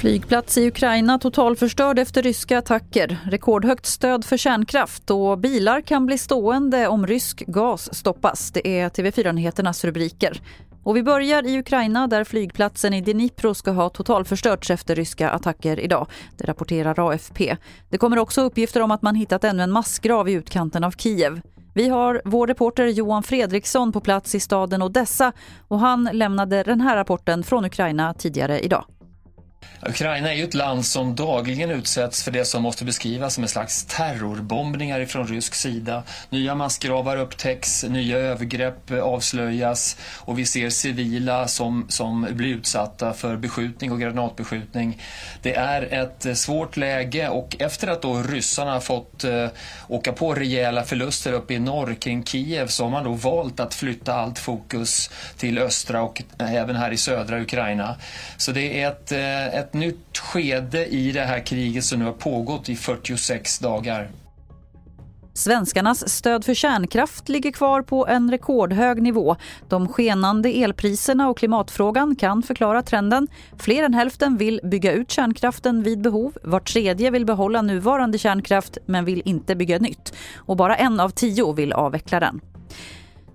Flygplats i Ukraina totalförstörd efter ryska attacker. Rekordhögt stöd för kärnkraft och bilar kan bli stående om rysk gas stoppas. Det är TV4-nyheternas rubriker. Och vi börjar i Ukraina där flygplatsen i Dnipro ska ha totalförstörts efter ryska attacker idag. Det rapporterar AFP. Det kommer också uppgifter om att man hittat ännu en massgrav i utkanten av Kiev. Vi har vår reporter Johan Fredriksson på plats i staden Odessa och han lämnade den här rapporten från Ukraina tidigare idag. Ukraina är ju ett land som dagligen utsätts för det som måste beskrivas som en slags terrorbombningar från rysk sida. Nya massgravar upptäcks, nya övergrepp avslöjas och vi ser civila som, som blir utsatta för beskjutning och granatbeskjutning. Det är ett svårt läge och efter att då ryssarna fått eh, åka på rejäla förluster uppe i norr kring Kiev så har man då valt att flytta allt fokus till östra och även här i södra Ukraina. Så det är ett, eh, ett ett nytt skede i det här kriget som nu har pågått i 46 dagar. Svenskarnas stöd för kärnkraft ligger kvar på en rekordhög nivå. De skenande elpriserna och klimatfrågan kan förklara trenden. Fler än hälften vill bygga ut kärnkraften vid behov. Var tredje vill behålla nuvarande kärnkraft men vill inte bygga nytt. Och bara en av tio vill avveckla den.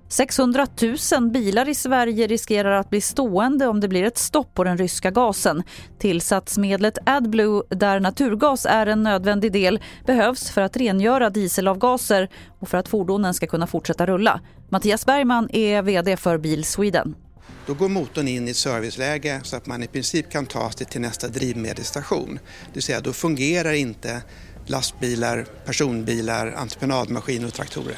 600 000 bilar i Sverige riskerar att bli stående om det blir ett stopp på den ryska gasen. Tillsatsmedlet AdBlue, där naturgas är en nödvändig del, behövs för att rengöra dieselavgaser och för att fordonen ska kunna fortsätta rulla. Mattias Bergman är vd för Bil Sweden. Då går motorn in i ett serviceläge så att man i princip kan ta sig till nästa drivmedelsstation. Det vill säga, då fungerar inte lastbilar, personbilar, entreprenadmaskiner och traktorer.